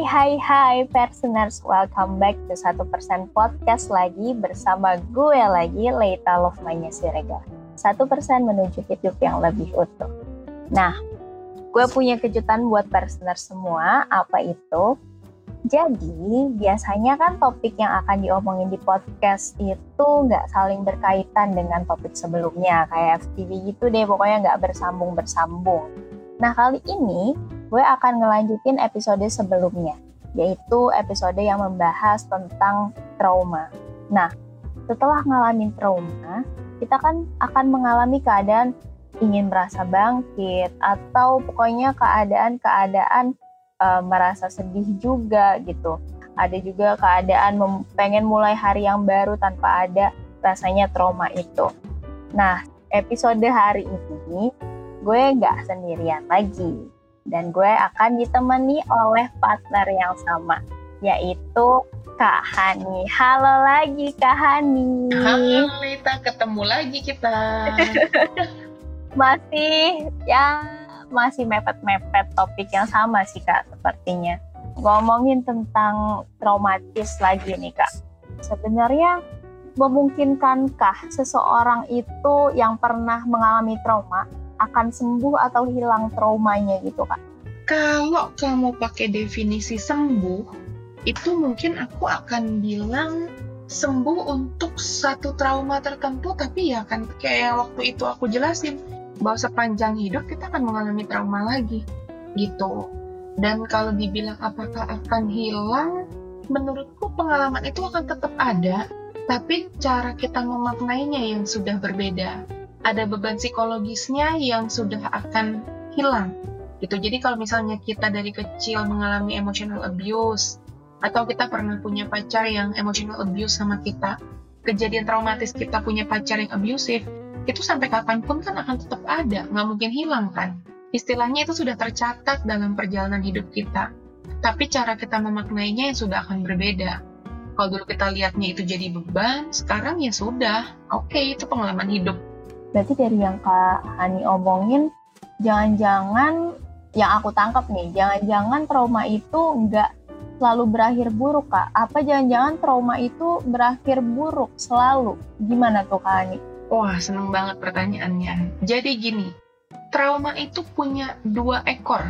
Hai hai hai personers, welcome back to 1% podcast lagi bersama gue lagi Leita Lovmanya Siregar. 1% menuju hidup yang lebih utuh. Nah, gue punya kejutan buat personers semua, apa itu? Jadi, biasanya kan topik yang akan diomongin di podcast itu nggak saling berkaitan dengan topik sebelumnya, kayak FTV gitu deh, pokoknya nggak bersambung-bersambung. Nah, kali ini gue akan ngelanjutin episode sebelumnya, yaitu episode yang membahas tentang trauma. Nah, setelah ngalamin trauma, kita kan akan mengalami keadaan ingin merasa bangkit atau pokoknya keadaan-keadaan e, merasa sedih juga gitu. Ada juga keadaan pengen mulai hari yang baru tanpa ada rasanya trauma itu. Nah, episode hari ini gue nggak sendirian lagi dan gue akan ditemani oleh partner yang sama yaitu Kak Hani. Halo lagi Kak Hani. Halo Lita, ketemu lagi kita. masih ya masih mepet-mepet topik yang sama sih Kak sepertinya. Ngomongin tentang traumatis lagi nih Kak. Sebenarnya memungkinkankah seseorang itu yang pernah mengalami trauma akan sembuh atau hilang traumanya gitu kak? Kalau kamu pakai definisi sembuh, itu mungkin aku akan bilang sembuh untuk satu trauma tertentu, tapi ya kan kayak waktu itu aku jelasin bahwa sepanjang hidup kita akan mengalami trauma lagi, gitu. Dan kalau dibilang apakah akan hilang, menurutku pengalaman itu akan tetap ada, tapi cara kita memaknainya yang sudah berbeda ada beban psikologisnya yang sudah akan hilang gitu. Jadi kalau misalnya kita dari kecil mengalami emotional abuse atau kita pernah punya pacar yang emotional abuse sama kita, kejadian traumatis kita punya pacar yang abusive, itu sampai kapan pun kan akan tetap ada, nggak mungkin hilang kan. Istilahnya itu sudah tercatat dalam perjalanan hidup kita. Tapi cara kita memaknainya yang sudah akan berbeda. Kalau dulu kita lihatnya itu jadi beban, sekarang ya sudah, oke okay, itu pengalaman hidup Berarti dari yang Kak Hani omongin, jangan-jangan yang aku tangkap nih, jangan-jangan trauma itu nggak selalu berakhir buruk Kak. Apa jangan-jangan trauma itu berakhir buruk selalu? Gimana tuh Kak Hani? Wah, seneng banget pertanyaannya. Jadi gini, trauma itu punya dua ekor.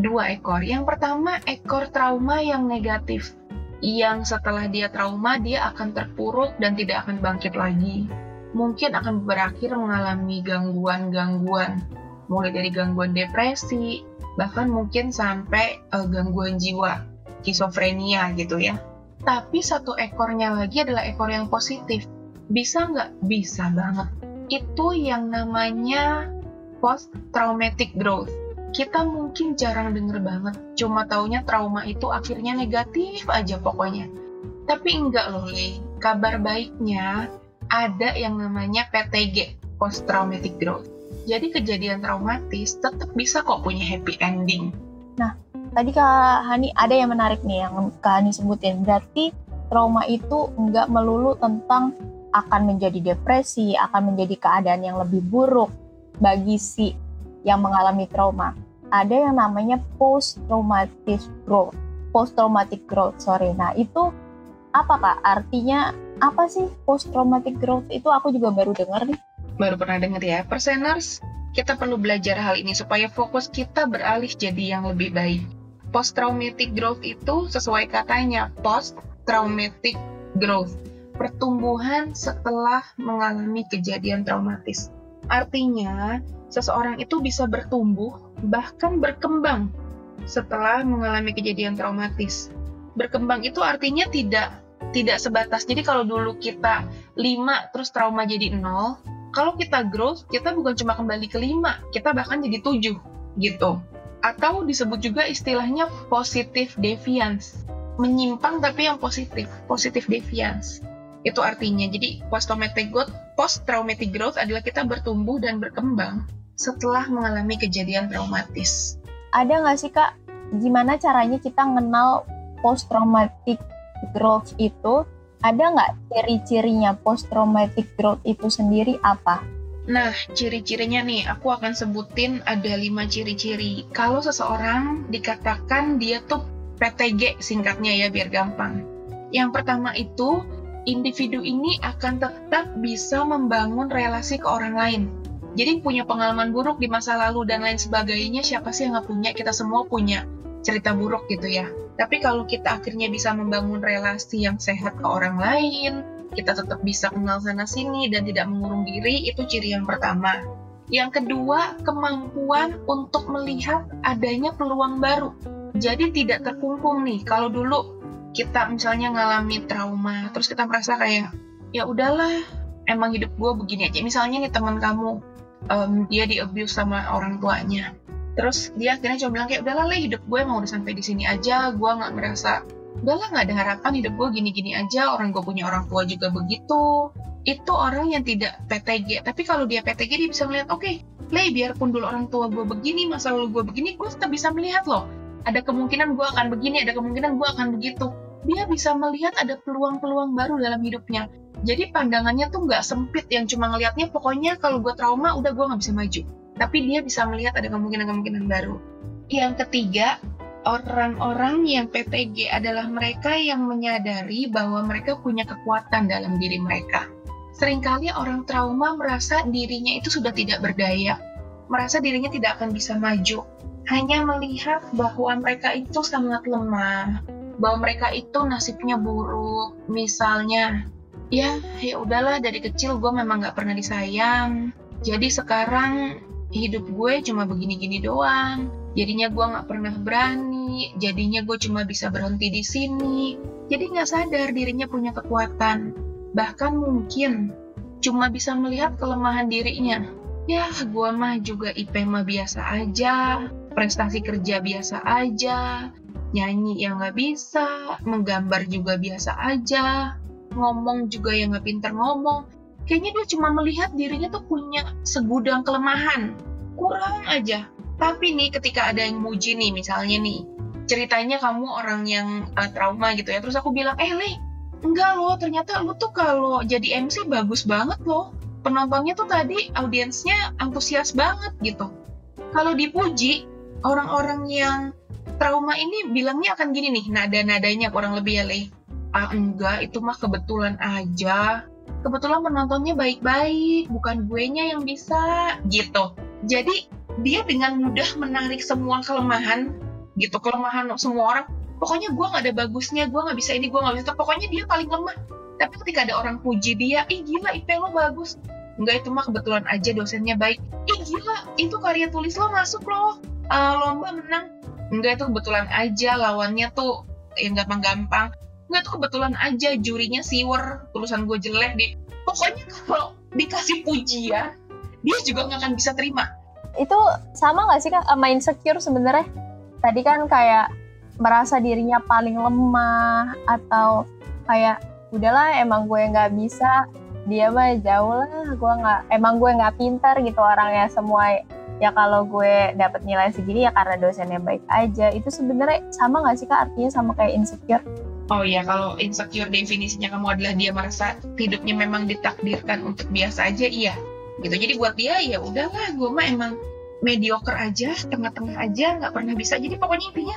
Dua ekor. Yang pertama, ekor trauma yang negatif. Yang setelah dia trauma, dia akan terpuruk dan tidak akan bangkit lagi mungkin akan berakhir mengalami gangguan-gangguan, mulai dari gangguan depresi, bahkan mungkin sampai uh, gangguan jiwa, skizofrenia gitu ya. Tapi satu ekornya lagi adalah ekor yang positif. Bisa nggak? Bisa banget. Itu yang namanya post-traumatic growth. Kita mungkin jarang denger banget, cuma taunya trauma itu akhirnya negatif aja pokoknya. Tapi enggak loh, Le. Kabar baiknya, ada yang namanya PTG, Post Traumatic Growth. Jadi kejadian traumatis tetap bisa kok punya happy ending. Nah, tadi Kak Hani ada yang menarik nih yang Kak Hani sebutin. Berarti trauma itu nggak melulu tentang akan menjadi depresi, akan menjadi keadaan yang lebih buruk bagi si yang mengalami trauma. Ada yang namanya post traumatic growth. Post traumatic growth, sorry. Nah, itu apa Kak? Artinya apa sih post traumatic growth itu aku juga baru dengar nih. Baru pernah dengar ya. Perseners, kita perlu belajar hal ini supaya fokus kita beralih jadi yang lebih baik. Post traumatic growth itu sesuai katanya post traumatic growth, pertumbuhan setelah mengalami kejadian traumatis. Artinya, seseorang itu bisa bertumbuh bahkan berkembang setelah mengalami kejadian traumatis. Berkembang itu artinya tidak tidak sebatas jadi kalau dulu kita 5 terus trauma jadi 0 Kalau kita growth, kita bukan cuma kembali ke lima, kita bahkan jadi tujuh gitu. Atau disebut juga istilahnya positive deviance. Menyimpang tapi yang positif, positive deviance. Itu artinya, jadi post-traumatic growth, post-traumatic growth adalah kita bertumbuh dan berkembang setelah mengalami kejadian traumatis. Ada nggak sih kak, gimana caranya kita mengenal post-traumatic growth itu? Ada nggak ciri-cirinya post-traumatic growth itu sendiri apa? Nah, ciri-cirinya nih, aku akan sebutin ada lima ciri-ciri. Kalau seseorang dikatakan dia tuh PTG singkatnya ya biar gampang. Yang pertama itu individu ini akan tetap bisa membangun relasi ke orang lain. Jadi punya pengalaman buruk di masa lalu dan lain sebagainya, siapa sih yang nggak punya? Kita semua punya cerita buruk gitu ya. Tapi kalau kita akhirnya bisa membangun relasi yang sehat ke orang lain, kita tetap bisa kenal sana sini dan tidak mengurung diri, itu ciri yang pertama. Yang kedua, kemampuan untuk melihat adanya peluang baru. Jadi tidak terkungkung nih. Kalau dulu kita misalnya ngalami trauma terus kita merasa kayak ya udahlah emang hidup gue begini aja misalnya nih teman kamu um, dia di abuse sama orang tuanya terus dia akhirnya cuma bilang kayak udahlah lah hidup gue emang udah sampai di sini aja. Gue nggak merasa udahlah nggak ada harapan hidup gue gini-gini aja. Orang gue punya orang tua juga begitu. Itu orang yang tidak PTG tapi kalau dia PTG dia bisa melihat oke okay, biarpun dulu orang tua gue begini masa lalu gue begini gue tetap bisa melihat loh. Ada kemungkinan gue akan begini ada kemungkinan gue akan begitu. Dia bisa melihat ada peluang-peluang baru dalam hidupnya. Jadi pandangannya tuh nggak sempit yang cuma ngelihatnya pokoknya kalau gue trauma udah gue nggak bisa maju. Tapi dia bisa melihat ada kemungkinan-kemungkinan baru. Yang ketiga, orang-orang yang PTG adalah mereka yang menyadari bahwa mereka punya kekuatan dalam diri mereka. Seringkali orang trauma merasa dirinya itu sudah tidak berdaya, merasa dirinya tidak akan bisa maju, hanya melihat bahwa mereka itu sangat lemah, bahwa mereka itu nasibnya buruk misalnya ya ya udahlah dari kecil gue memang nggak pernah disayang jadi sekarang hidup gue cuma begini-gini doang. Jadinya gue nggak pernah berani jadinya gue cuma bisa berhenti di sini. Jadi nggak sadar dirinya punya kekuatan. Bahkan mungkin cuma bisa melihat kelemahan dirinya. Ya gue mah juga IP mah biasa aja prestasi kerja biasa aja nyanyi yang nggak bisa, menggambar juga biasa aja, ngomong juga yang nggak pinter ngomong. Kayaknya dia cuma melihat dirinya tuh punya segudang kelemahan, kurang aja. Tapi nih ketika ada yang muji nih, misalnya nih, ceritanya kamu orang yang uh, trauma gitu ya, terus aku bilang, eh Le, enggak loh, ternyata lu tuh kalau jadi MC bagus banget loh. Penontonnya tuh tadi audiensnya antusias banget gitu. Kalau dipuji, orang-orang yang trauma ini bilangnya akan gini nih, nada-nadanya kurang lebih ya, Le. Ah enggak, itu mah kebetulan aja. Kebetulan penontonnya baik-baik, bukan gue nya yang bisa, gitu. Jadi, dia dengan mudah menarik semua kelemahan, gitu, kelemahan semua orang. Pokoknya gue gak ada bagusnya, gue gak bisa ini, gue gak bisa itu. Pokoknya dia paling lemah. Tapi ketika ada orang puji dia, ih gila IP lo bagus. Enggak, itu mah kebetulan aja dosennya baik. Ih gila, itu karya tulis lo masuk loh. Uh, lomba menang enggak itu kebetulan aja lawannya tuh yang gampang-gampang enggak tuh kebetulan aja jurinya siwer tulisan gue jelek di pokoknya kalau dikasih pujian dia juga nggak akan bisa terima. Itu sama nggak sih kak sama insecure sebenarnya? Tadi kan kayak merasa dirinya paling lemah atau kayak udahlah emang gue nggak bisa dia mah jauh lah gue nggak emang gue nggak pintar gitu orangnya semua. Ya kalau gue dapat nilai segini ya karena dosennya baik aja. Itu sebenarnya sama nggak sih kak artinya sama kayak insecure Oh iya, kalau insecure definisinya kamu adalah dia merasa hidupnya memang ditakdirkan untuk biasa aja, iya. Gitu. Jadi buat dia ya udahlah, gue mah emang mediocre aja, tengah-tengah aja, nggak pernah bisa. Jadi pokoknya intinya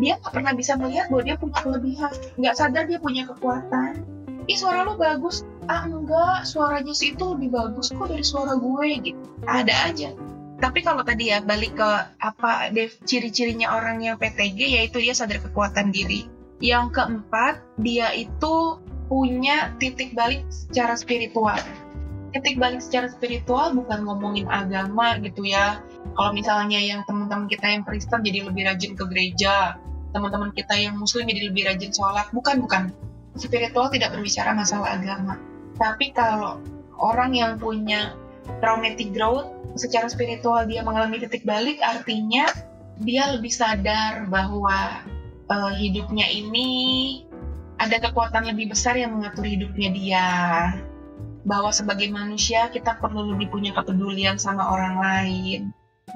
dia nggak pernah bisa melihat bahwa dia punya kelebihan, nggak sadar dia punya kekuatan. Ih suara lo bagus, ah enggak, suaranya sih itu lebih bagus kok dari suara gue gitu. Ada aja tapi kalau tadi ya balik ke apa ciri-cirinya orang yang PTG yaitu dia sadar kekuatan diri. Yang keempat, dia itu punya titik balik secara spiritual. Titik balik secara spiritual bukan ngomongin agama gitu ya. Kalau misalnya yang teman-teman kita yang Kristen jadi lebih rajin ke gereja, teman-teman kita yang Muslim jadi lebih rajin sholat, bukan bukan. Spiritual tidak berbicara masalah agama. Tapi kalau orang yang punya traumatic growth, secara spiritual dia mengalami titik balik, artinya dia lebih sadar bahwa uh, hidupnya ini ada kekuatan lebih besar yang mengatur hidupnya dia. Bahwa sebagai manusia kita perlu lebih punya kepedulian sama orang lain.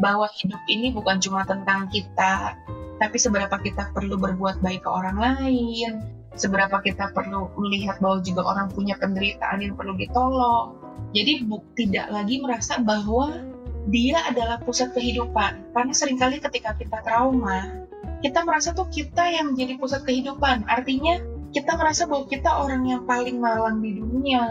Bahwa hidup ini bukan cuma tentang kita, tapi seberapa kita perlu berbuat baik ke orang lain, seberapa kita perlu melihat bahwa juga orang punya penderitaan yang perlu ditolong. Jadi bu, tidak lagi merasa bahwa dia adalah pusat kehidupan. Karena sering kali ketika kita trauma, kita merasa tuh kita yang menjadi pusat kehidupan. Artinya kita merasa bahwa kita orang yang paling malang di dunia.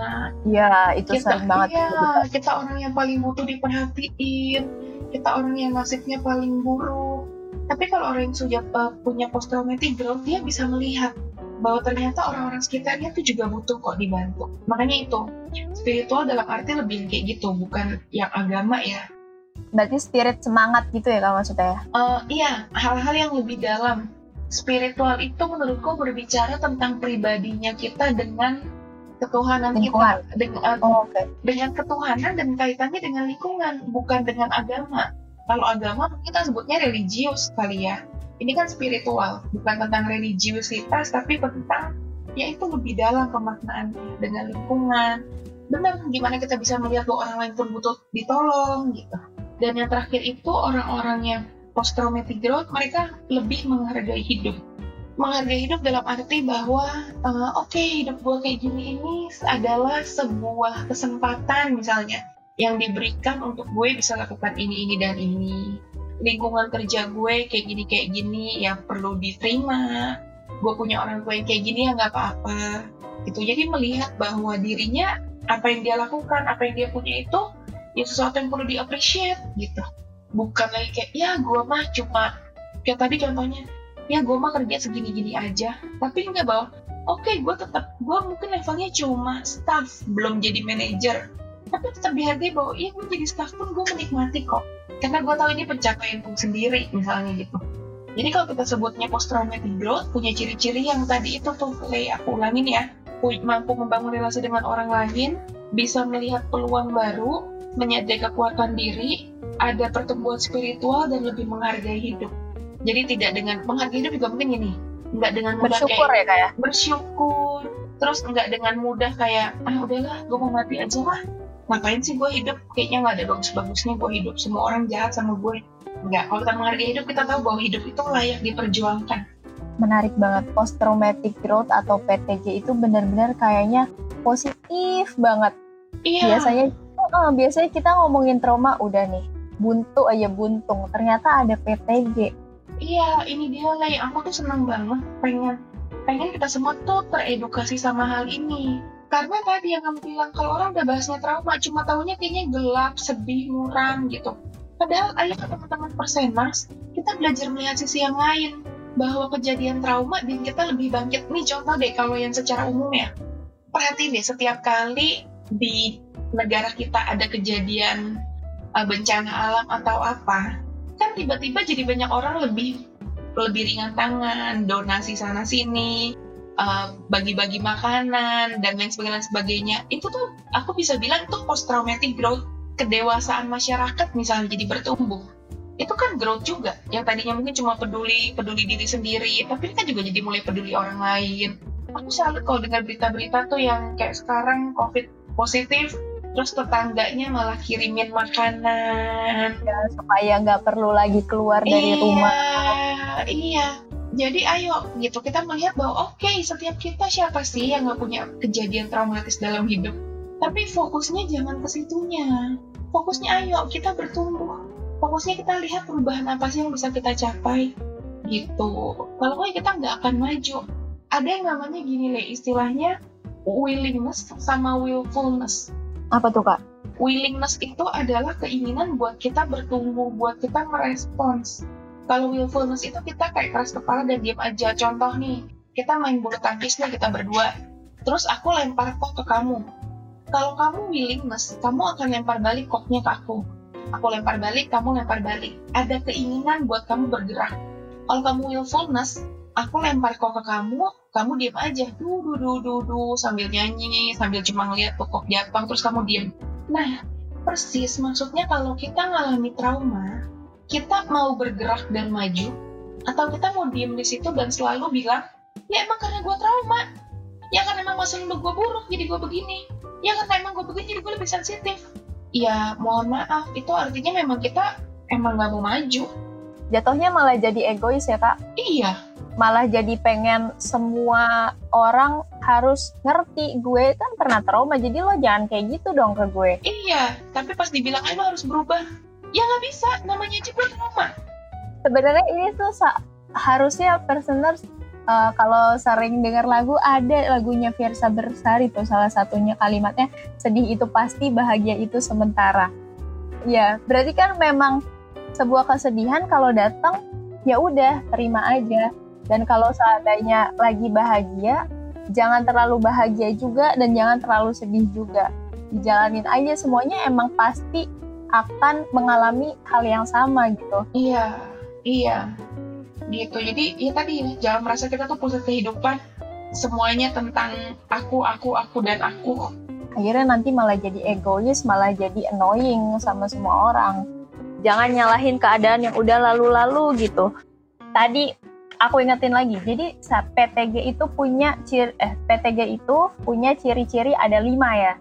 Iya, itu kita, sering banget. Iya, kita orang yang paling butuh diperhatiin. Kita orang yang nasibnya paling buruk. Tapi kalau orang yang sudah uh, punya post traumatic growth, dia bisa melihat bahwa ternyata orang-orang sekitarnya tuh juga butuh kok dibantu. Makanya itu, spiritual dalam arti lebih kayak gitu, bukan yang agama ya. Berarti spirit semangat gitu ya kalau maksudnya ya? Uh, iya, hal-hal yang lebih dalam spiritual itu menurutku berbicara tentang pribadinya kita dengan ketuhanan lingkungan. kita dengan, uh, oh, okay. dengan ketuhanan dan kaitannya dengan lingkungan bukan dengan agama kalau agama kita sebutnya religius kali ya ini kan spiritual bukan tentang religiusitas tapi tentang ya itu lebih dalam pemaknaannya dengan lingkungan benar gimana kita bisa melihat bahwa orang lain pun butuh ditolong gitu dan yang terakhir itu orang-orang yang post traumatic growth mereka lebih menghargai hidup. Menghargai hidup dalam arti bahwa uh, oke okay, hidup gue kayak gini ini adalah sebuah kesempatan misalnya yang diberikan untuk gue bisa lakukan ini ini dan ini. Lingkungan kerja gue kayak gini kayak gini yang perlu diterima. Gue punya orang tua yang kayak gini ya nggak apa-apa. Itu jadi melihat bahwa dirinya apa yang dia lakukan apa yang dia punya itu ya sesuatu yang perlu di appreciate gitu. Bukan lagi kayak ya gue mah cuma kayak tadi contohnya ya gue mah kerja segini-gini aja. Tapi enggak bahwa oke okay, gue tetap gue mungkin levelnya cuma staff belum jadi manager. Tapi tetap dihargai bahwa iya gue jadi staff pun gue menikmati kok. Karena gue tahu ini pencapaian gue sendiri misalnya gitu. Jadi kalau kita sebutnya post traumatic growth punya ciri-ciri yang tadi itu tuh kayak aku ulangin ya. Mampu membangun relasi dengan orang lain bisa melihat peluang baru menyadari kekuatan diri ada pertumbuhan spiritual dan lebih menghargai hidup. Jadi tidak dengan menghargai hidup juga mungkin ini, nggak dengan mudah bersyukur kayak, ya kayak ya? bersyukur, terus nggak dengan mudah kayak ah udahlah gue mau mati aja lah. Ngapain sih gue hidup? Kayaknya nggak ada bagus-bagusnya gue hidup. Semua orang jahat sama gue. Nggak. Kalau kita menghargai hidup, kita tahu bahwa hidup itu layak diperjuangkan. Menarik banget. Post traumatic growth atau PTG itu benar-benar kayaknya positif banget. Iya. Biasanya, uh, biasanya kita ngomongin trauma udah nih. Buntu aja buntung. Ternyata ada PTG iya ini dia lah aku tuh seneng banget. Pengen pengen kita semua tuh teredukasi sama hal ini. Karena tadi yang kamu bilang kalau orang udah bahasnya trauma cuma tahunya kayaknya gelap sedih muram gitu. Padahal ayo teman-teman perseners kita belajar melihat sisi yang lain. Bahwa kejadian trauma bikin kita lebih bangkit. Nih contoh deh kalau yang secara umum ya. Perhatiin deh setiap kali di negara kita ada kejadian uh, bencana alam atau apa kan tiba-tiba jadi banyak orang lebih lebih ringan tangan donasi sana sini uh, bagi-bagi makanan dan lain sebagainya, sebagainya. Itu tuh aku bisa bilang itu post traumatic growth kedewasaan masyarakat misalnya jadi bertumbuh. Itu kan growth juga. Yang tadinya mungkin cuma peduli peduli diri sendiri tapi kan juga jadi mulai peduli orang lain. Aku selalu kalau dengar berita-berita tuh yang kayak sekarang covid positif terus tetangganya malah kirimin makanan. Ya, supaya nggak perlu lagi keluar dari iya, rumah. iya. Jadi ayo gitu. Kita melihat bahwa oke okay, setiap kita siapa sih yang nggak punya kejadian traumatis dalam hidup? Tapi fokusnya jangan ke situnya. Fokusnya ayo kita bertumbuh. Fokusnya kita lihat perubahan apa sih yang bisa kita capai gitu. Kalau kayak kita nggak akan maju. Ada yang namanya gini le istilahnya willingness sama willfulness apa tuh kak? Willingness itu adalah keinginan buat kita bertumbuh, buat kita merespons. Kalau willfulness itu kita kayak keras kepala dan diam aja. Contoh nih, kita main bulu tangkis nih kita berdua. Terus aku lempar kok ke kamu. Kalau kamu willingness, kamu akan lempar balik koknya ke aku. Aku lempar balik, kamu lempar balik. Ada keinginan buat kamu bergerak. Kalau kamu willfulness, aku lempar kok ke kamu, kamu diam aja du du du du du sambil nyanyi sambil cuma ngeliat pokok Jepang terus kamu diam nah Persis, maksudnya kalau kita ngalami trauma, kita mau bergerak dan maju, atau kita mau diem di situ dan selalu bilang, ya emang karena gue trauma, ya karena emang masa lalu gue buruk, jadi gue begini, ya karena emang gue begini, jadi gue lebih sensitif. Ya mohon maaf, itu artinya memang kita emang gak mau maju. Jatuhnya malah jadi egois ya kak? Iya, malah jadi pengen semua orang harus ngerti gue. Kan pernah trauma jadi lo jangan kayak gitu dong ke gue. Iya tapi pas dibilang lo harus berubah. Ya nggak bisa. Namanya aja gue trauma. Sebenarnya ini tuh harusnya personers uh, kalau sering dengar lagu ada lagunya Fiersa Bersari tuh salah satunya kalimatnya sedih itu pasti bahagia itu sementara. Ya berarti kan memang sebuah kesedihan kalau datang ya udah terima aja dan kalau seandainya lagi bahagia, jangan terlalu bahagia juga dan jangan terlalu sedih juga. Dijalanin aja semuanya emang pasti akan mengalami hal yang sama gitu. Iya, iya. Gitu. Jadi ya tadi jangan merasa kita tuh pusat kehidupan semuanya tentang aku, aku, aku dan aku. Akhirnya nanti malah jadi egois, malah jadi annoying sama semua orang. Jangan nyalahin keadaan yang udah lalu-lalu gitu. Tadi aku ingetin lagi. Jadi PTG itu punya ciri eh PTG itu punya ciri-ciri ada lima ya.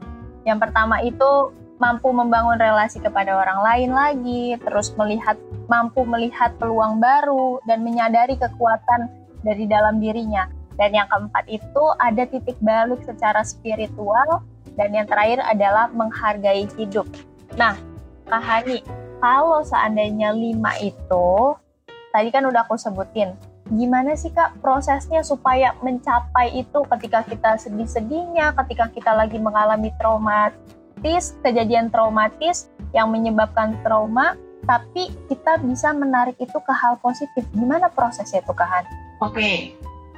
Yang pertama itu mampu membangun relasi kepada orang lain lagi, terus melihat mampu melihat peluang baru dan menyadari kekuatan dari dalam dirinya. Dan yang keempat itu ada titik balik secara spiritual dan yang terakhir adalah menghargai hidup. Nah, Kak Hani, kalau seandainya lima itu, tadi kan udah aku sebutin, gimana sih kak prosesnya supaya mencapai itu ketika kita sedih-sedihnya, ketika kita lagi mengalami traumatis, kejadian traumatis yang menyebabkan trauma, tapi kita bisa menarik itu ke hal positif. Gimana prosesnya itu kak Oke, okay.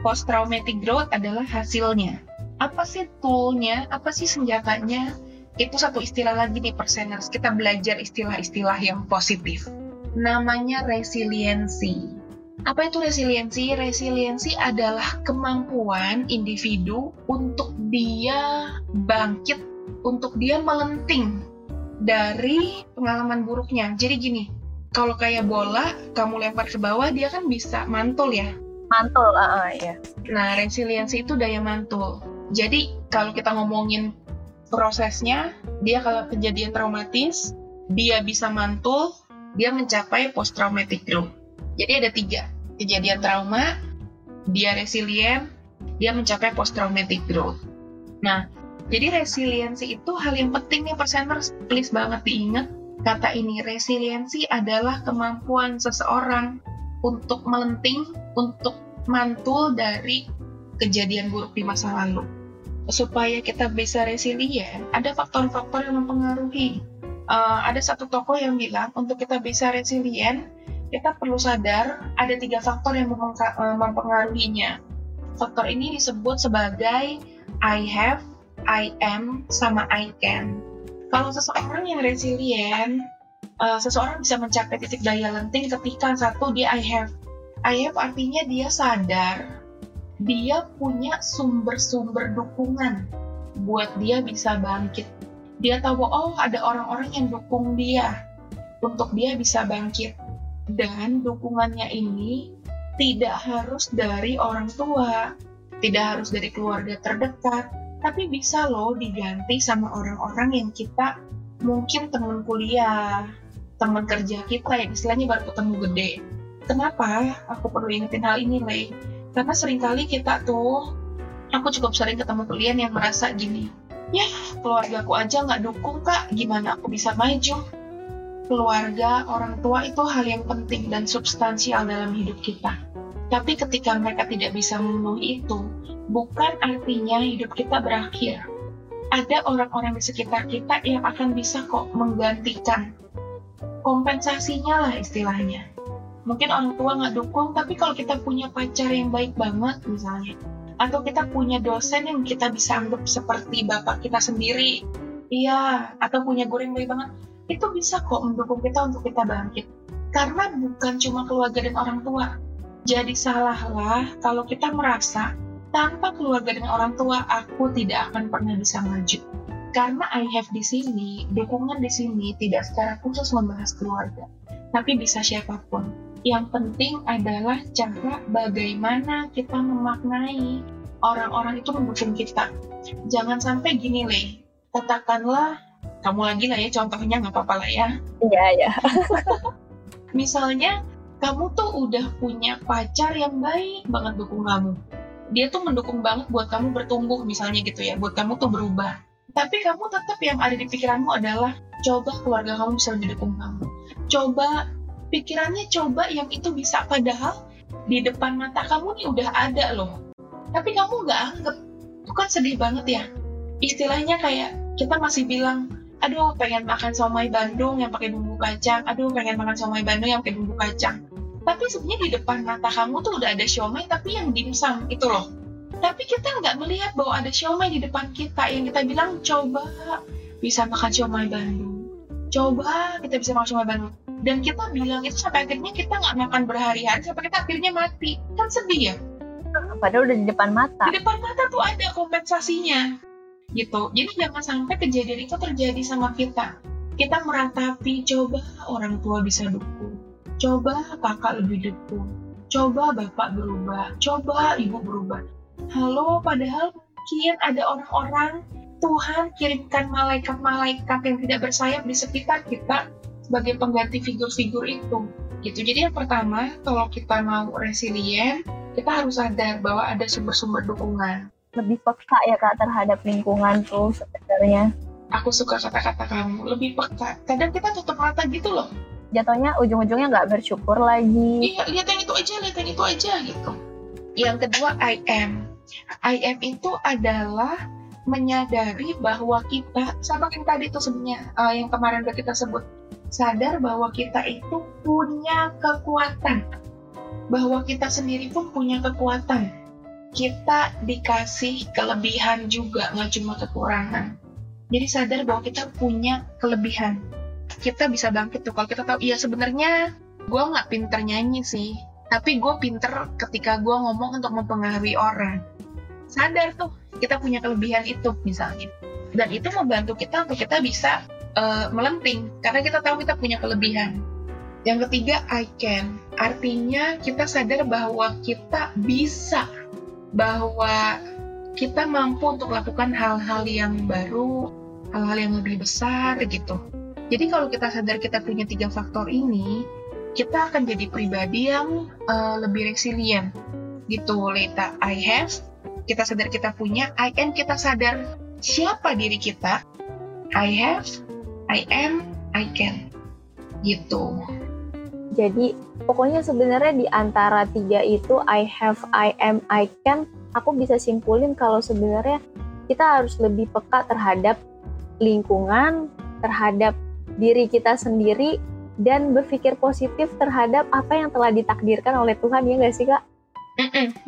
post traumatic growth adalah hasilnya. Apa sih toolnya? Apa sih senjatanya? Itu satu istilah lagi nih perseners. Kita belajar istilah-istilah yang positif. Namanya resiliensi apa itu resiliensi? Resiliensi adalah kemampuan individu untuk dia bangkit, untuk dia melenting dari pengalaman buruknya. Jadi gini, kalau kayak bola, kamu lempar ke bawah, dia kan bisa mantul ya. Mantul, uh, uh, ya. Nah, resiliensi itu daya mantul. Jadi kalau kita ngomongin prosesnya, dia kalau kejadian traumatis, dia bisa mantul, dia mencapai post traumatic growth. Jadi ada tiga, kejadian trauma, dia resilient, dia mencapai post traumatic growth. Nah, jadi resiliensi itu hal yang penting nih perseners, please banget diingat. Kata ini resiliensi adalah kemampuan seseorang untuk melenting, untuk mantul dari kejadian buruk di masa lalu. Supaya kita bisa resilient, ada faktor-faktor yang mempengaruhi. Uh, ada satu tokoh yang bilang untuk kita bisa resilient, kita perlu sadar ada tiga faktor yang eh, mempengaruhinya. Faktor ini disebut sebagai I have, I am, sama I can. Kalau seseorang yang resilient, uh, seseorang bisa mencapai titik daya lenting ketika satu dia I have. I have artinya dia sadar, dia punya sumber-sumber dukungan buat dia bisa bangkit. Dia tahu oh ada orang-orang yang dukung dia untuk dia bisa bangkit dan dukungannya ini tidak harus dari orang tua, tidak harus dari keluarga terdekat, tapi bisa loh diganti sama orang-orang yang kita mungkin teman kuliah, teman kerja kita yang istilahnya baru ketemu gede. Kenapa aku perlu ingetin hal ini, Lei? Karena sering kali kita tuh, aku cukup sering ketemu klien yang merasa gini, ya keluarga aku aja nggak dukung kak, gimana aku bisa maju? Keluarga, orang tua itu hal yang penting dan substansial dalam hidup kita. Tapi ketika mereka tidak bisa memenuhi itu, bukan artinya hidup kita berakhir. Ada orang-orang di sekitar kita yang akan bisa kok menggantikan. Kompensasinya lah istilahnya. Mungkin orang tua nggak dukung, tapi kalau kita punya pacar yang baik banget misalnya, atau kita punya dosen yang kita bisa anggap seperti bapak kita sendiri, iya, atau punya guru yang baik banget, itu bisa kok mendukung kita untuk kita bangkit. Karena bukan cuma keluarga dan orang tua. Jadi salahlah kalau kita merasa tanpa keluarga dan orang tua aku tidak akan pernah bisa maju. karena I have di sini, dukungan di sini tidak secara khusus membahas keluarga, tapi bisa siapa pun. Yang penting adalah cara bagaimana kita memaknai orang-orang itu mendukung kita. Jangan sampai gini, Le. Katakanlah, kamu lagi lah ya contohnya, nggak apa-apa lah ya. Iya, iya. Misalnya, kamu tuh udah punya pacar yang baik banget dukung kamu. Dia tuh mendukung banget buat kamu bertumbuh misalnya gitu ya, buat kamu tuh berubah. Tapi kamu tetap yang ada di pikiranmu adalah coba keluarga kamu bisa lebih dukung kamu. Coba pikirannya coba yang itu bisa padahal di depan mata kamu nih udah ada loh. Tapi kamu nggak anggap. Itu kan sedih banget ya. Istilahnya kayak kita masih bilang aduh pengen makan somai Bandung yang pakai bumbu kacang, aduh pengen makan somai Bandung yang pakai bumbu kacang. Tapi sebenarnya di depan mata kamu tuh udah ada siomay tapi yang dimsum itu loh. Tapi kita nggak melihat bahwa ada siomay di depan kita yang kita bilang coba bisa makan siomay Bandung. Coba kita bisa makan siomay Bandung. Dan kita bilang itu sampai akhirnya kita nggak makan berhari-hari sampai kita akhirnya mati. Kan sedih ya? Padahal udah di depan mata. Di depan mata tuh ada kompensasinya gitu. Jadi jangan sampai kejadian itu terjadi sama kita. Kita meratapi coba orang tua bisa dukung. Coba kakak lebih dukung. Coba bapak berubah. Coba ibu berubah. Halo padahal mungkin ada orang-orang Tuhan kirimkan malaikat-malaikat yang tidak bersayap di sekitar kita sebagai pengganti figur-figur itu. Gitu. Jadi yang pertama kalau kita mau resilient kita harus sadar bahwa ada sumber-sumber dukungan lebih peka ya kak terhadap lingkungan tuh sebenarnya. Aku suka kata-kata kamu, lebih peka. Kadang kita tutup mata gitu loh. Jatuhnya ujung-ujungnya nggak bersyukur lagi. Iya, lihat yang itu aja, lihat yang itu aja gitu. Yang kedua, I am. I am itu adalah menyadari bahwa kita, sama yang tadi tuh sebenarnya, uh, yang kemarin udah kita sebut, sadar bahwa kita itu punya kekuatan. Bahwa kita sendiri pun punya kekuatan kita dikasih kelebihan juga, nggak cuma kekurangan. Jadi sadar bahwa kita punya kelebihan. Kita bisa bangkit tuh kalau kita tahu, iya sebenarnya gue nggak pinter nyanyi sih, tapi gue pinter ketika gue ngomong untuk mempengaruhi orang. Sadar tuh, kita punya kelebihan itu misalnya. Dan itu membantu kita untuk kita bisa uh, melenting, karena kita tahu kita punya kelebihan. Yang ketiga, I can. Artinya kita sadar bahwa kita bisa bahwa kita mampu untuk melakukan hal-hal yang baru, hal-hal yang lebih besar gitu. Jadi kalau kita sadar kita punya tiga faktor ini, kita akan jadi pribadi yang uh, lebih resilient gitu. Leta, I have, kita sadar kita punya, I am, kita sadar siapa diri kita, I have, I am, I can. Gitu. Jadi pokoknya sebenarnya di antara tiga itu I have, I am, I can, aku bisa simpulin kalau sebenarnya kita harus lebih peka terhadap lingkungan, terhadap diri kita sendiri, dan berpikir positif terhadap apa yang telah ditakdirkan oleh Tuhan ya nggak sih kak?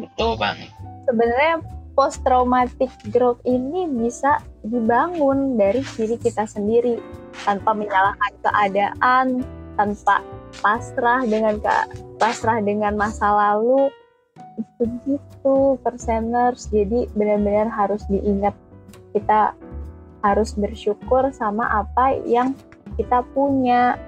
betul banget. Sebenarnya post traumatic growth ini bisa dibangun dari diri kita sendiri tanpa menyalahkan keadaan, tanpa pasrah dengan ke pasrah dengan masa lalu begitu perseners jadi benar-benar harus diingat kita harus bersyukur sama apa yang kita punya.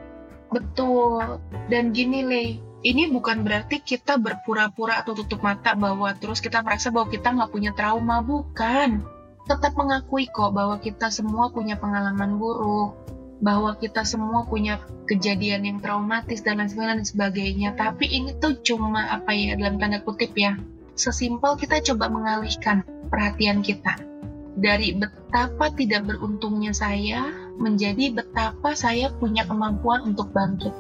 Betul. Dan gini Le ini bukan berarti kita berpura-pura atau tutup mata bahwa terus kita merasa bahwa kita nggak punya trauma bukan. Tetap mengakui kok bahwa kita semua punya pengalaman buruk bahwa kita semua punya kejadian yang traumatis dan lain sebagainya tapi ini tuh cuma apa ya dalam tanda kutip ya sesimpel kita coba mengalihkan perhatian kita. Dari betapa tidak beruntungnya saya menjadi betapa saya punya kemampuan untuk bangkit.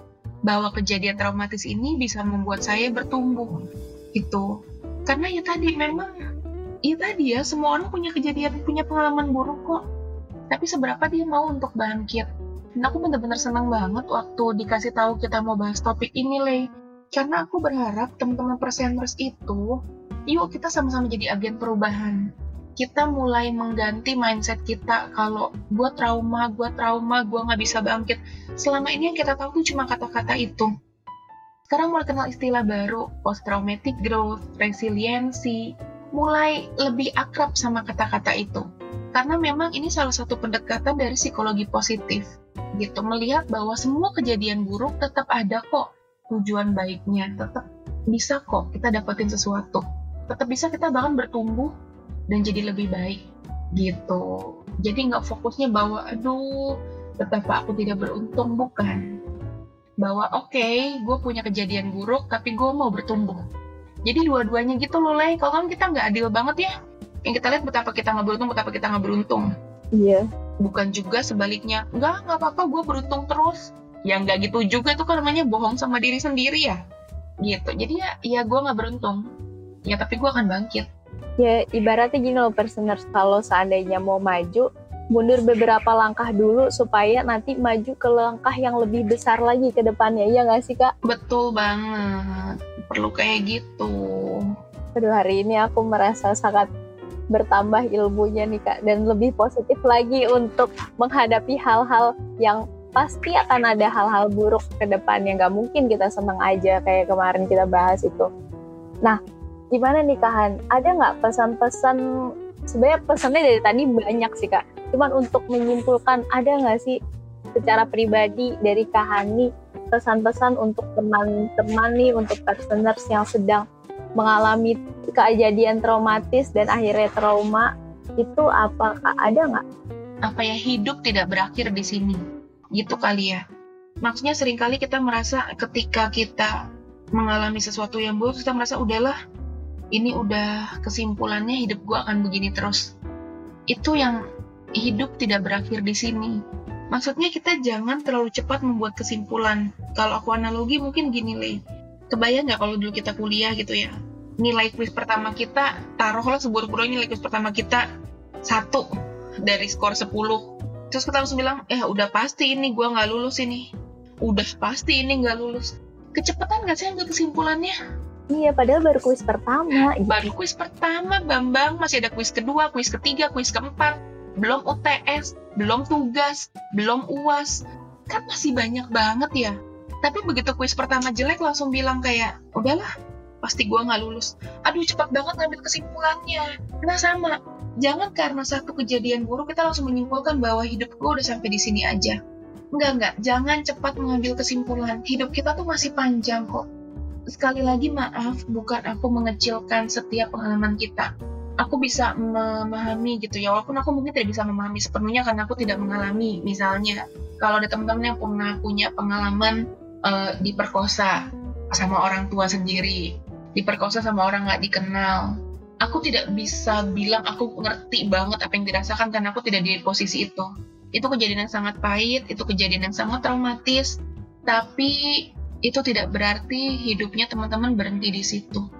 Bahwa kejadian traumatis ini bisa membuat saya bertumbuh itu karena ya tadi memang ya tadi ya semua orang punya kejadian punya pengalaman buruk kok tapi seberapa dia mau untuk bangkit dan aku bener-bener senang banget waktu dikasih tahu kita mau bahas topik ini, Le. Karena aku berharap teman-teman perseners itu, yuk kita sama-sama jadi agen perubahan. Kita mulai mengganti mindset kita kalau gue trauma, gue trauma, gue nggak bisa bangkit. Selama ini yang kita tahu tuh cuma kata-kata itu. Sekarang mulai kenal istilah baru, post-traumatic growth, resiliensi, mulai lebih akrab sama kata-kata itu Karena memang ini salah satu pendekatan dari psikologi positif. Gitu, melihat bahwa semua kejadian buruk tetap ada kok tujuan baiknya, tetap bisa kok kita dapetin sesuatu. Tetap bisa kita bahkan bertumbuh dan jadi lebih baik gitu. Jadi nggak fokusnya bahwa aduh betapa aku tidak beruntung bukan. Bahwa oke okay, gue punya kejadian buruk tapi gue mau bertumbuh. Jadi dua-duanya gitu loh Lay. Kalau kan kita nggak adil banget ya yang kita lihat betapa kita nggak beruntung betapa kita nggak beruntung iya. Bukan juga sebaliknya. Nggak nggak apa-apa gue beruntung terus. Ya nggak gitu juga tuh kan namanya bohong sama diri sendiri ya. Gitu. Jadi ya ya gue nggak beruntung. Ya tapi gue akan bangkit. Ya ibaratnya gini loh personers kalau seandainya mau maju mundur beberapa langkah dulu supaya nanti maju ke langkah yang lebih besar lagi ke depannya. Ya nggak sih kak? Betul banget. Perlu kayak gitu. Aduh hari ini aku merasa sangat bertambah ilmunya nih kak dan lebih positif lagi untuk menghadapi hal-hal yang pasti akan ada hal-hal buruk ke depannya nggak mungkin kita seneng aja kayak kemarin kita bahas itu. Nah gimana nih kahan ada nggak pesan-pesan? Sebenarnya pesannya dari tadi banyak sih kak. Cuman untuk menyimpulkan ada nggak sih secara pribadi dari kahani pesan-pesan untuk teman-teman nih untuk personers yang sedang mengalami kejadian traumatis dan akhirnya trauma itu apa ada nggak? Apa ya hidup tidak berakhir di sini, gitu kali ya. Maksudnya sering kali kita merasa ketika kita mengalami sesuatu yang buruk kita merasa udahlah ini udah kesimpulannya hidup gue akan begini terus. Itu yang hidup tidak berakhir di sini. Maksudnya kita jangan terlalu cepat membuat kesimpulan. Kalau aku analogi mungkin gini, Le kebayang nggak kalau dulu kita kuliah gitu ya nilai kuis pertama kita taruhlah seburuk-buruknya nilai kuis pertama kita satu dari skor 10 terus kita langsung bilang eh udah pasti ini gue nggak lulus ini udah pasti ini nggak lulus kecepatan nggak sih ambil kesimpulannya Iya, padahal baru kuis pertama. Baru kuis pertama, Bambang. Masih ada kuis kedua, kuis ketiga, kuis keempat. Belum UTS, belum tugas, belum UAS. Kan masih banyak banget ya tapi begitu kuis pertama jelek langsung bilang kayak udahlah pasti gue nggak lulus. Aduh cepat banget ngambil kesimpulannya. Nah sama. Jangan karena satu kejadian buruk kita langsung menyimpulkan bahwa hidup gue udah sampai di sini aja. Enggak enggak jangan cepat mengambil kesimpulan. Hidup kita tuh masih panjang kok. Sekali lagi maaf bukan aku mengecilkan setiap pengalaman kita. Aku bisa memahami gitu ya walaupun aku mungkin tidak bisa memahami sepenuhnya karena aku tidak mengalami. Misalnya kalau ada teman-teman yang pernah punya pengalaman uh, diperkosa sama orang tua sendiri, diperkosa sama orang nggak dikenal. Aku tidak bisa bilang aku ngerti banget apa yang dirasakan karena aku tidak di posisi itu. Itu kejadian yang sangat pahit, itu kejadian yang sangat traumatis, tapi itu tidak berarti hidupnya teman-teman berhenti di situ.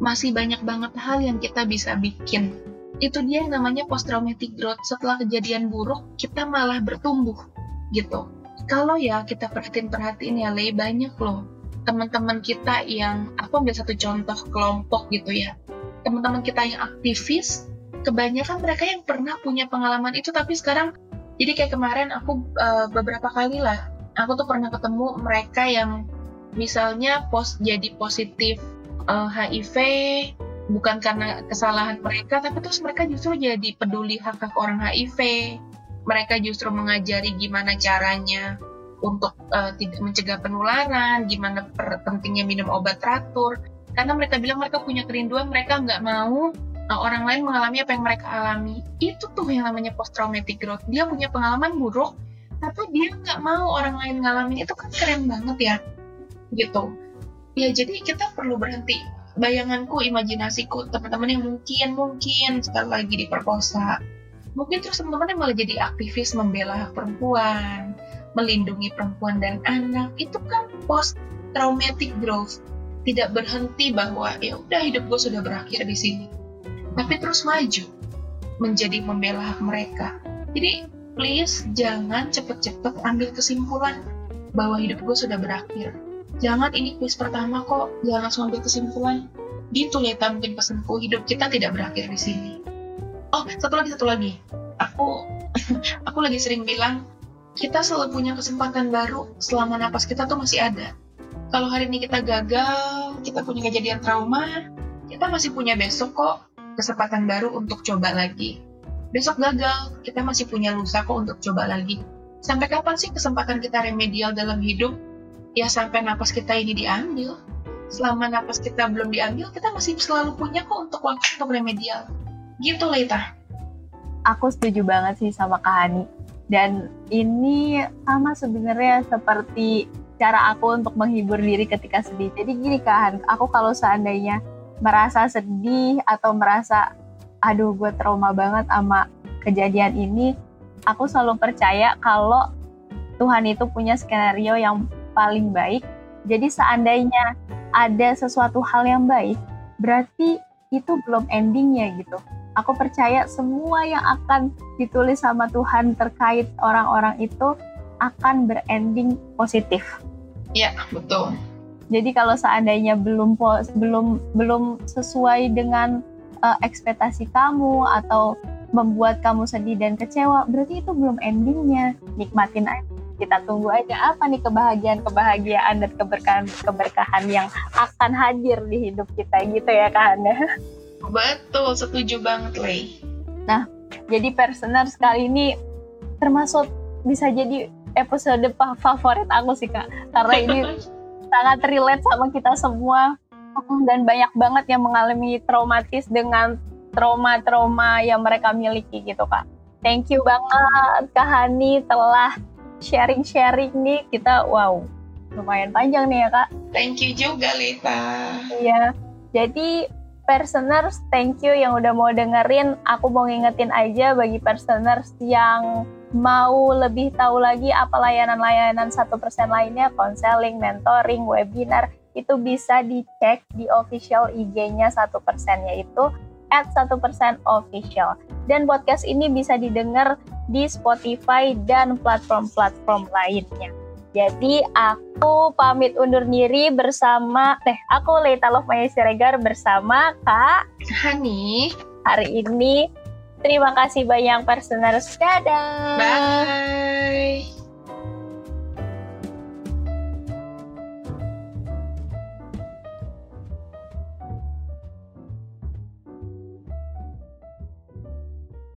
Masih banyak banget hal yang kita bisa bikin. Itu dia yang namanya post traumatic growth. Setelah kejadian buruk, kita malah bertumbuh gitu kalau ya kita perhatiin-perhatiin ya Le, banyak loh teman-teman kita yang aku ambil satu contoh kelompok gitu ya. Teman-teman kita yang aktivis kebanyakan mereka yang pernah punya pengalaman itu tapi sekarang jadi kayak kemarin aku uh, beberapa kali lah aku tuh pernah ketemu mereka yang misalnya pos jadi positif uh, HIV bukan karena kesalahan mereka tapi terus mereka justru jadi peduli hak hak orang HIV mereka justru mengajari gimana caranya untuk uh, tidak mencegah penularan, gimana pentingnya minum obat teratur. Karena mereka bilang mereka punya kerinduan, mereka nggak mau uh, orang lain mengalami apa yang mereka alami. Itu tuh yang namanya post traumatic growth. Dia punya pengalaman buruk, tapi dia nggak mau orang lain ngalamin. Itu kan keren banget ya, gitu. Ya jadi kita perlu berhenti. Bayanganku, imajinasiku, teman-teman yang mungkin mungkin sekali lagi diperkosa, mungkin terus teman-teman malah jadi aktivis membela perempuan, melindungi perempuan dan anak, itu kan post traumatic growth. Tidak berhenti bahwa ya udah hidup gue sudah berakhir di sini. Tapi terus maju menjadi membela mereka. Jadi please jangan cepet-cepet ambil kesimpulan bahwa hidup gue sudah berakhir. Jangan ini kuis pertama kok, jangan langsung ambil kesimpulan. Gitu Leta mungkin pesanku, hidup kita tidak berakhir di sini oh satu lagi satu lagi aku aku lagi sering bilang kita selalu punya kesempatan baru selama napas kita tuh masih ada kalau hari ini kita gagal kita punya kejadian trauma kita masih punya besok kok kesempatan baru untuk coba lagi besok gagal, kita masih punya lusa kok untuk coba lagi. Sampai kapan sih kesempatan kita remedial dalam hidup? Ya sampai napas kita ini diambil. Selama napas kita belum diambil, kita masih selalu punya kok untuk waktu untuk remedial. Gitu, Leita. Aku setuju banget sih sama Kak Hani. Dan ini sama sebenarnya seperti cara aku untuk menghibur diri ketika sedih. Jadi gini Kak Han, aku kalau seandainya merasa sedih atau merasa aduh gue trauma banget sama kejadian ini, aku selalu percaya kalau Tuhan itu punya skenario yang paling baik. Jadi seandainya ada sesuatu hal yang baik, berarti itu belum endingnya gitu. Aku percaya semua yang akan ditulis sama Tuhan terkait orang-orang itu akan berending positif. Iya, betul. Jadi kalau seandainya belum belum belum sesuai dengan uh, ekspektasi kamu atau membuat kamu sedih dan kecewa, berarti itu belum endingnya. Nikmatin aja. Kita tunggu aja apa nih kebahagiaan-kebahagiaan dan keberkahan-keberkahan yang akan hadir di hidup kita gitu ya kan Betul, setuju banget, Lei. Nah, jadi personal sekali ini termasuk bisa jadi episode favorit aku sih kak karena ini sangat relate sama kita semua dan banyak banget yang mengalami traumatis dengan trauma-trauma yang mereka miliki gitu kak. Thank you banget Kak Hani telah sharing-sharing nih kita wow lumayan panjang nih ya kak. Thank you juga Lita. Iya. Jadi personers thank you yang udah mau dengerin. Aku mau ngingetin aja bagi personers yang mau lebih tahu lagi apa layanan-layanan satu persen lainnya, konseling, mentoring, webinar, itu bisa dicek di official IG-nya satu persen yaitu at satu persen official. Dan podcast ini bisa didengar di Spotify dan platform-platform lainnya. Jadi aku pamit undur diri bersama teh aku Leita Love Maya Siregar bersama Kak Hani. Hari ini terima kasih banyak personers. Dadah. Bye.